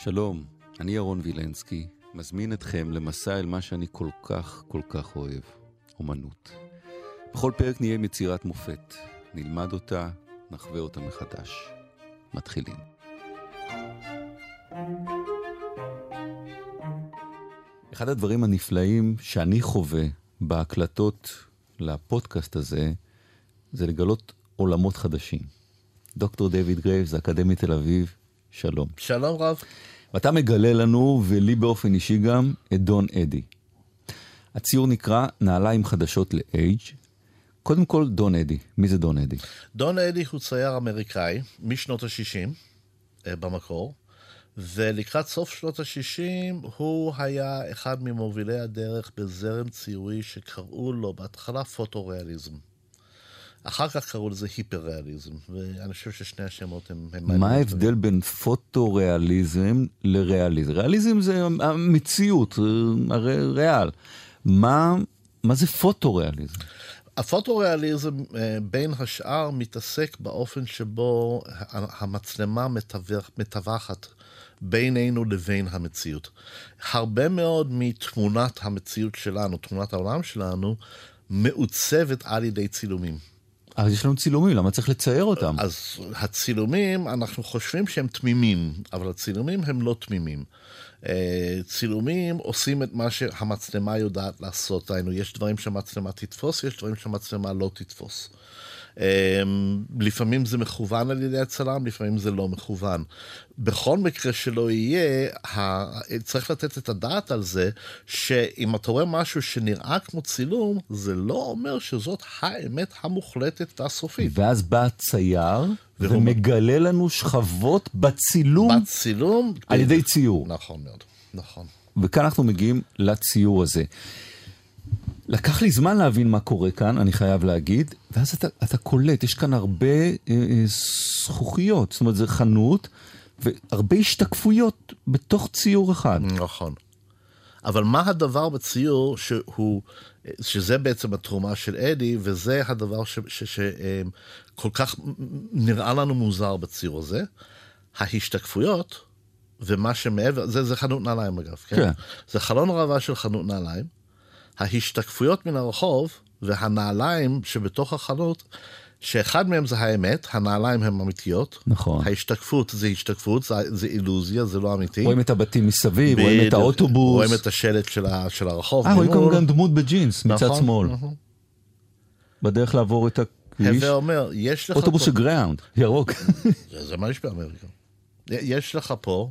שלום, אני ירון וילנסקי, מזמין אתכם למסע אל מה שאני כל כך כל כך אוהב, אומנות. בכל פרק נהיה עם יצירת מופת, נלמד אותה, נחווה אותה מחדש. מתחילים. אחד הדברים הנפלאים שאני חווה בהקלטות לפודקאסט הזה, זה לגלות עולמות חדשים. דוקטור דיוויד גרייבס, אקדמית תל אביב, שלום. שלום רב. ואתה מגלה לנו, ולי באופן אישי גם, את דון אדי. הציור נקרא נעליים חדשות לאייג'. קודם כל, דון אדי. מי זה דון אדי? דון אדי הוא צייר אמריקאי משנות ה-60 אה, במקור, ולקראת סוף שנות ה-60 הוא היה אחד ממובילי הדרך בזרם ציורי שקראו לו בהתחלה פוטו-ריאליזם. אחר כך קראו לזה היפר-ריאליזם, ואני חושב ששני השמות הם... הם מה ההבדל בין פוטו-ריאליזם לריאליזם? ריאליזם זה המציאות, הרי ריאל. מה, מה זה פוטו-ריאליזם? הפוטו-ריאליזם אה, בין השאר מתעסק באופן שבו המצלמה מטווחת בינינו לבין המציאות. הרבה מאוד מתמונת המציאות שלנו, תמונת העולם שלנו, מעוצבת על ידי צילומים. אז יש לנו צילומים, למה צריך לצייר אותם? אז הצילומים, אנחנו חושבים שהם תמימים, אבל הצילומים הם לא תמימים. אה, צילומים עושים את מה שהמצלמה יודעת לעשות, דהיינו, יש דברים שהמצלמה תתפוס, יש דברים שהמצלמה לא תתפוס. אמ, לפעמים זה מכוון על ידי הצלם, לפעמים זה לא מכוון. בכל מקרה שלא יהיה, צריך לתת את הדעת על זה, שאם אתה רואה משהו שנראה כמו צילום, זה לא אומר שזאת האמת המוחלטת והסופית. ואז בא הצייר ומגלה לנו שכבות בצילום, בצילום על ידי ציור. נכון מאוד, נכון. וכאן אנחנו מגיעים לציור הזה. לקח לי זמן להבין מה קורה כאן, אני חייב להגיד, ואז אתה, אתה קולט, יש כאן הרבה אה, אה, זכוכיות, זאת אומרת, זה חנות, והרבה השתקפויות בתוך ציור אחד. נכון. אבל מה הדבר בציור שהוא, שזה בעצם התרומה של אדי, וזה הדבר שכל כך נראה לנו מוזר בציור הזה, ההשתקפויות, ומה שמעבר, זה, זה חנות נעליים אגב, כן? כן. זה חלון רעבה של חנות נעליים. ההשתקפויות מן הרחוב והנעליים שבתוך החנות, שאחד מהם זה האמת, הנעליים הן אמיתיות. נכון. ההשתקפות זה השתקפות, זה, זה אילוזיה, זה לא אמיתי. רואים את הבתים מסביב, רואים את האוטובוס. רואים את השלט של, ה, של הרחוב. אה, רואים גם דמות בג'ינס מצד נכון, שמאל. נכון. בדרך לעבור את הכביש. הווה אומר, יש לך אוטובוס של Greyhound, ירוק. זה, זה מה יש באמריקה. יש לך פה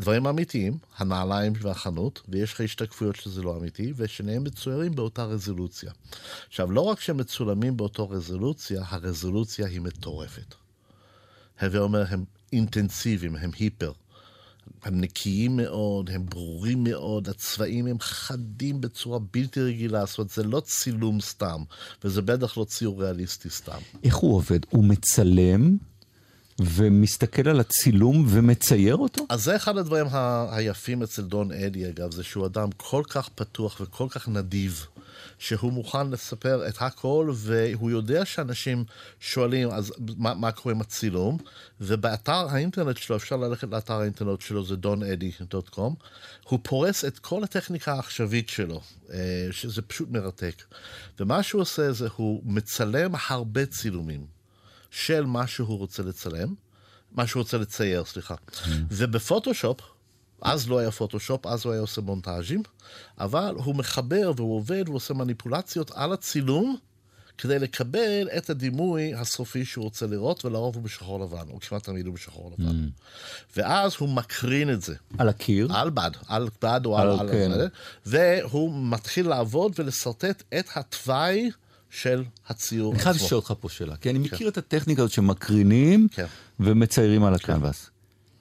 דברים אמיתיים, הנעליים והחנות, ויש לך השתקפויות שזה לא אמיתי, ושניהם מצוירים באותה רזולוציה. עכשיו, לא רק שהם מצולמים באותו רזולוציה, הרזולוציה היא מטורפת. הווה אומר, הם אינטנסיביים, הם היפר. הם נקיים מאוד, הם ברורים מאוד, הצבעים הם חדים בצורה בלתי רגילה, זאת אומרת, זה לא צילום סתם, וזה בטח לא ציור ריאליסטי סתם. איך הוא עובד? הוא מצלם ומסתכל על הצילום ומצייר אותו? אז זה אחד הדברים ה- היפים אצל דון אדי, אגב, זה שהוא אדם כל כך פתוח וכל כך נדיב, שהוא מוכן לספר את הכל, והוא יודע שאנשים שואלים, אז מה, מה קורה עם הצילום? ובאתר האינטרנט שלו, אפשר ללכת לאתר האינטרנט שלו, זה doneddy.com, הוא פורס את כל הטכניקה העכשווית שלו, אה, שזה פשוט מרתק. ומה שהוא עושה זה, הוא מצלם הרבה צילומים. של מה שהוא רוצה לצלם, מה שהוא רוצה לצייר, סליחה. Mm. ובפוטושופ, אז לא היה פוטושופ, אז הוא היה עושה מונטאז'ים, אבל הוא מחבר והוא עובד, הוא עושה מניפולציות על הצילום, כדי לקבל את הדימוי הסופי שהוא רוצה לראות, ולרוב הוא בשחור לבן, או כמעט תמיד הוא בשחור לבן. Mm. ואז הוא מקרין את זה. על הקיר? על בד, על בד או על... על, כן. על והוא מתחיל לעבוד ולשרטט את התוואי. של הציור עצמו. אני חייב לשאול אותך פה שאלה, כי אני כן. מכיר את הטכניקה הזאת שמקרינים כן. ומציירים על הקנבס.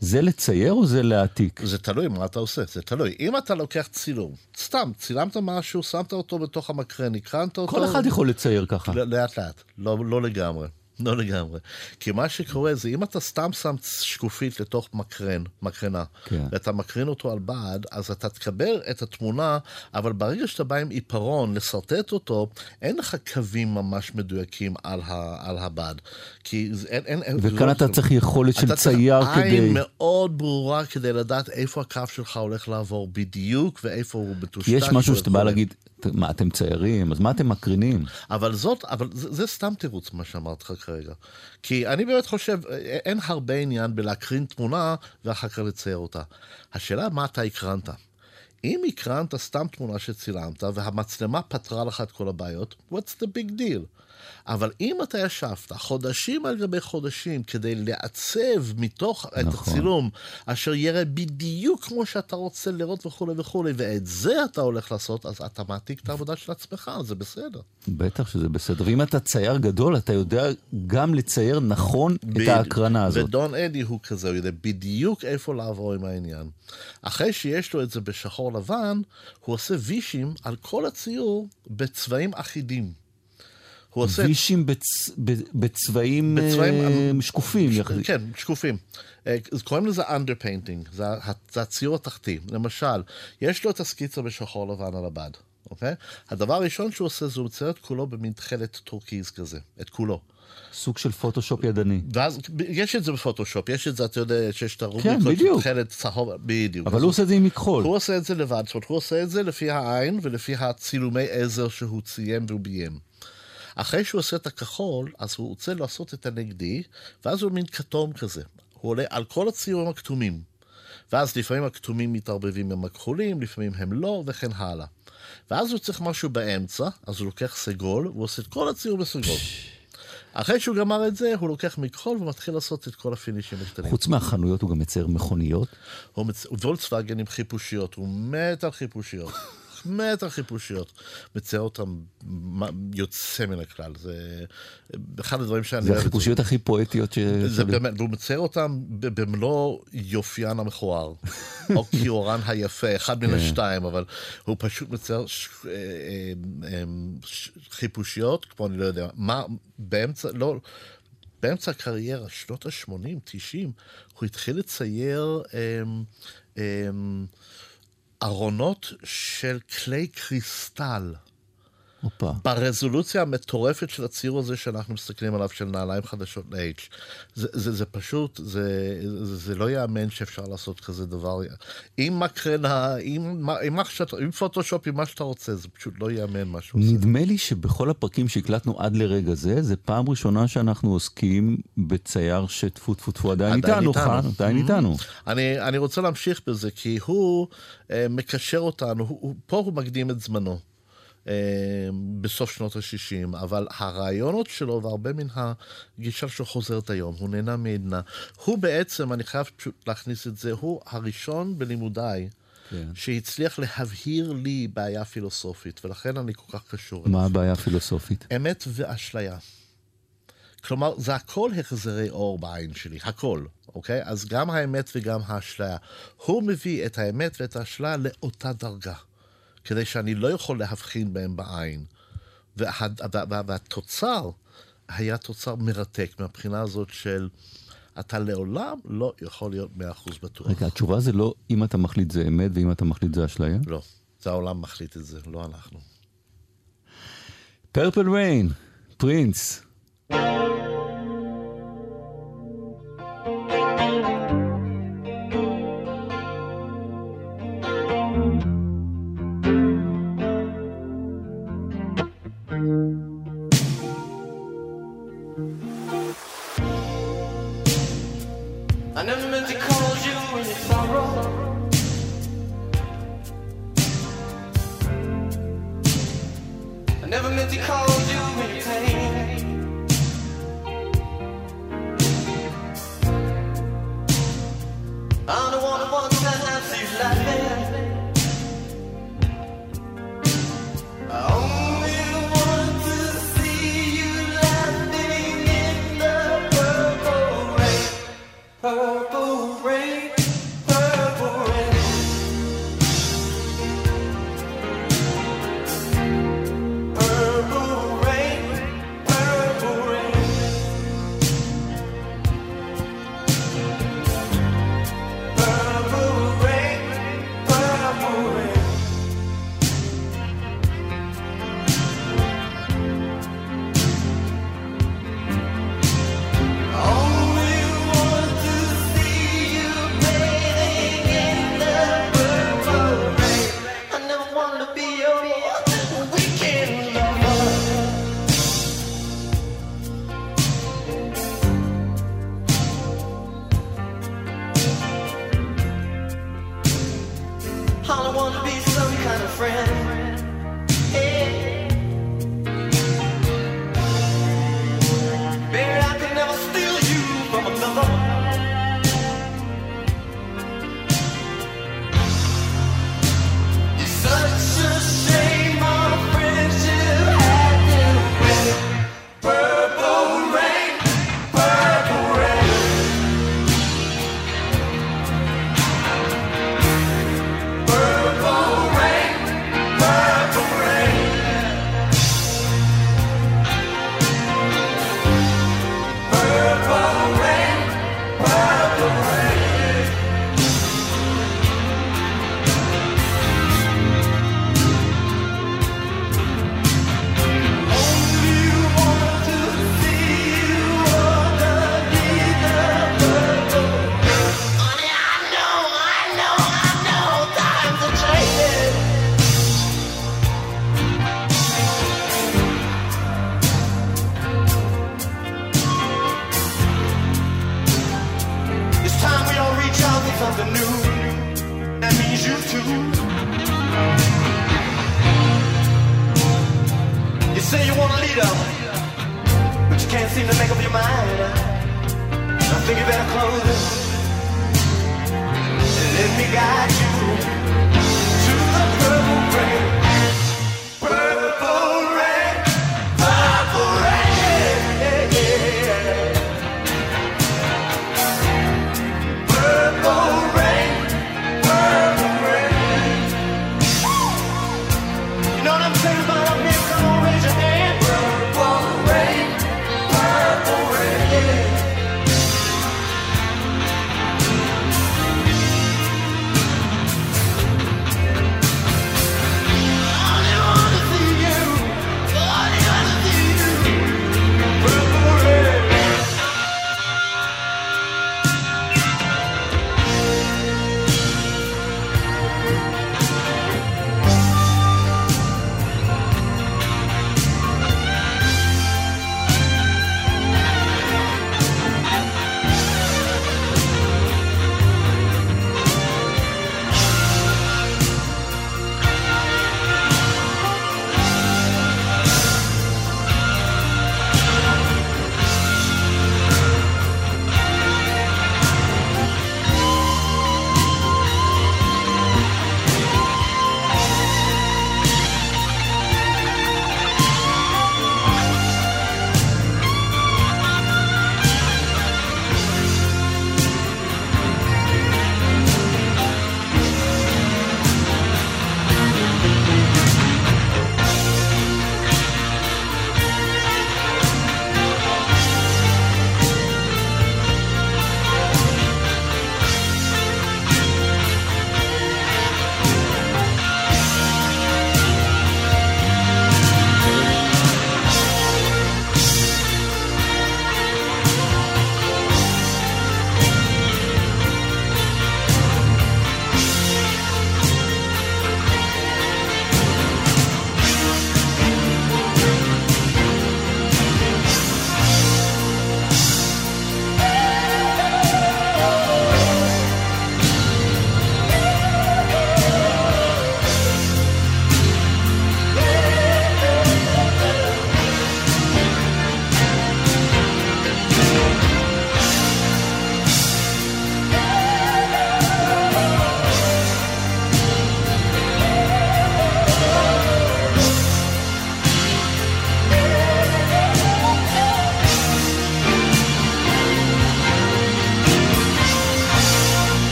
זה לצייר או זה להעתיק? זה תלוי מה אתה עושה, זה תלוי. אם אתה לוקח צילום, סתם, צילמת משהו, שמת אותו בתוך המקרן, הקרנת אותו... כל אחד יכול לצייר ככה. לאט לאט, לא, לא לגמרי. לא לגמרי. כי מה שקורה זה אם אתה סתם שם שקופית לתוך מקרן, מקרנה, כן. ואתה מקרין אותו על בד, אז אתה תקבל את התמונה, אבל ברגע שאתה בא עם עיפרון לשרטט אותו, אין לך קווים ממש מדויקים על, ה, על הבד. כי אין... אין וכאן לא- אתה צריך יכולת של אתה צייר צריך כדי... עין מאוד ברורה כדי לדעת איפה הקו שלך הולך לעבור בדיוק, ואיפה הוא מטושטש. יש משהו שאתה בא. להגיד, מה אתם ציירים, אז מה אתם מקרינים? אבל זאת, אבל זה, זה סתם תירוץ מה שאמרתי לך כרגע. כי אני באמת חושב, אין הרבה עניין בלהקרין תמונה ואחר כך לצייר אותה. השאלה מה אתה הקרנת. אם הקרנת סתם תמונה שצילמת והמצלמה פתרה לך את כל הבעיות, what's the big deal? אבל אם אתה ישבת חודשים על גבי חודשים כדי לעצב מתוך את נכון. הצילום, אשר יראה בדיוק כמו שאתה רוצה לראות וכולי וכולי, ואת זה אתה הולך לעשות, אז אתה מעתיק את העבודה של עצמך, זה בסדר. בטח שזה בסדר. ואם אתה צייר גדול, אתה יודע גם לצייר נכון את בדיוק. ההקרנה הזאת. ודון אדי הוא כזה, הוא יודע בדיוק איפה לעבור עם העניין. אחרי שיש לו את זה בשחור לבן, הוא עושה וישים על כל הציור בצבעים אחידים. הוא עושה... וישים בצ... בצבעים בצבעים, אה, שקופים יחסית. כן, שקופים. אה, קוראים לזה underpainting, זה, זה הציור התחתי. למשל, יש לו את הסקיצה בשחור לבן על הבד, אוקיי? הדבר הראשון שהוא עושה זה הוא מצייר את כולו במין תכלת טורקיז כזה, את כולו. סוג של פוטושופ ידני. ואז יש את זה בפוטושופ, יש את זה, אתה יודע, שיש את הרובריקות כן, בדיוק. תכלת צהוב, בדיוק. אבל הוא עושה את זה עם מכחול. הוא עושה את זה לבד, זאת אומרת, הוא עושה את זה לפי העין ולפי הצילומי עזר שהוא צילם והוא ביים. אחרי שהוא עושה את הכחול, אז הוא רוצה לעשות את הנגדי, ואז הוא מין כתום כזה. הוא עולה על כל הציורים הכתומים. ואז לפעמים הכתומים מתערבבים עם הכחולים, לפעמים הם לא, וכן הלאה. ואז הוא צריך משהו באמצע, אז הוא לוקח סגול, והוא עושה את כל הציור בסגול. אחרי שהוא גמר את זה, הוא לוקח מכחול ומתחיל לעשות את כל הפינישים הקטנים. חוץ מהחנויות הוא גם מצייר מכוניות. הוא מצ... וולקסווגן עם חיפושיות, הוא מת על חיפושיות. מת על חיפושיות. מצייר אותם יוצא מן הכלל. זה אחד הדברים שאני זה החיפושיות הכי פואטיות ש... זה באמת, והוא מצייר אותם במלוא יופיין המכוער, או כיורן היפה, אחד מן כן. השתיים, אבל הוא פשוט מצייר. אה, אה, אה. חיפושיות, כמו אני לא יודע, מה, באמצע, לא, באמצע הקריירה, שנות ה-80, 90, הוא התחיל לצייר אה, אה, ארונות של כלי קריסטל. הופה. ברזולוציה המטורפת של הציור הזה שאנחנו מסתכלים עליו, של נעליים חדשות ל-H. זה, זה, זה פשוט, זה, זה, זה לא ייאמן שאפשר לעשות כזה דבר. עם מקרנה, עם, עם, שאתה- עם פוטושופ, עם מה שאתה רוצה, זה פשוט לא ייאמן מה שהוא עושה. נדמה לי שבכל הפרקים שהקלטנו עד לרגע זה, זה פעם ראשונה שאנחנו עוסקים בצייר שטפו טפו טפו עדיין איתנו, עדיין Mhm. איתנו. אני, אני רוצה להמשיך בזה, כי הוא אה, מקשר אותנו, הוא, הוא, פה הוא מקדים את זמנו. אה, בסוף שנות ה-60, אבל הרעיונות שלו והרבה מן הגישה שלו חוזרת היום, הוא נהנה מעדנה. הוא בעצם, אני חייב פשוט להכניס את זה, הוא הראשון בלימודיי כן. שהצליח להבהיר לי בעיה פילוסופית, ולכן אני כל כך קשור. מה הבעיה הפילוסופית? אמת ואשליה. כלומר, זה הכל החזרי אור בעין שלי, הכל, אוקיי? אז גם האמת וגם האשליה. הוא מביא את האמת ואת האשליה לאותה דרגה, כדי שאני לא יכול להבחין בהם בעין. וה, וה, וה, והתוצר היה תוצר מרתק מהבחינה הזאת של אתה לעולם לא יכול להיות מאה אחוז בטוח. רגע, התשובה זה לא אם אתה מחליט זה אמת ואם אתה מחליט זה אשליה? לא, זה העולם מחליט את זה, לא אנחנו. פרפל ריין, פרינס. be some kind of friend.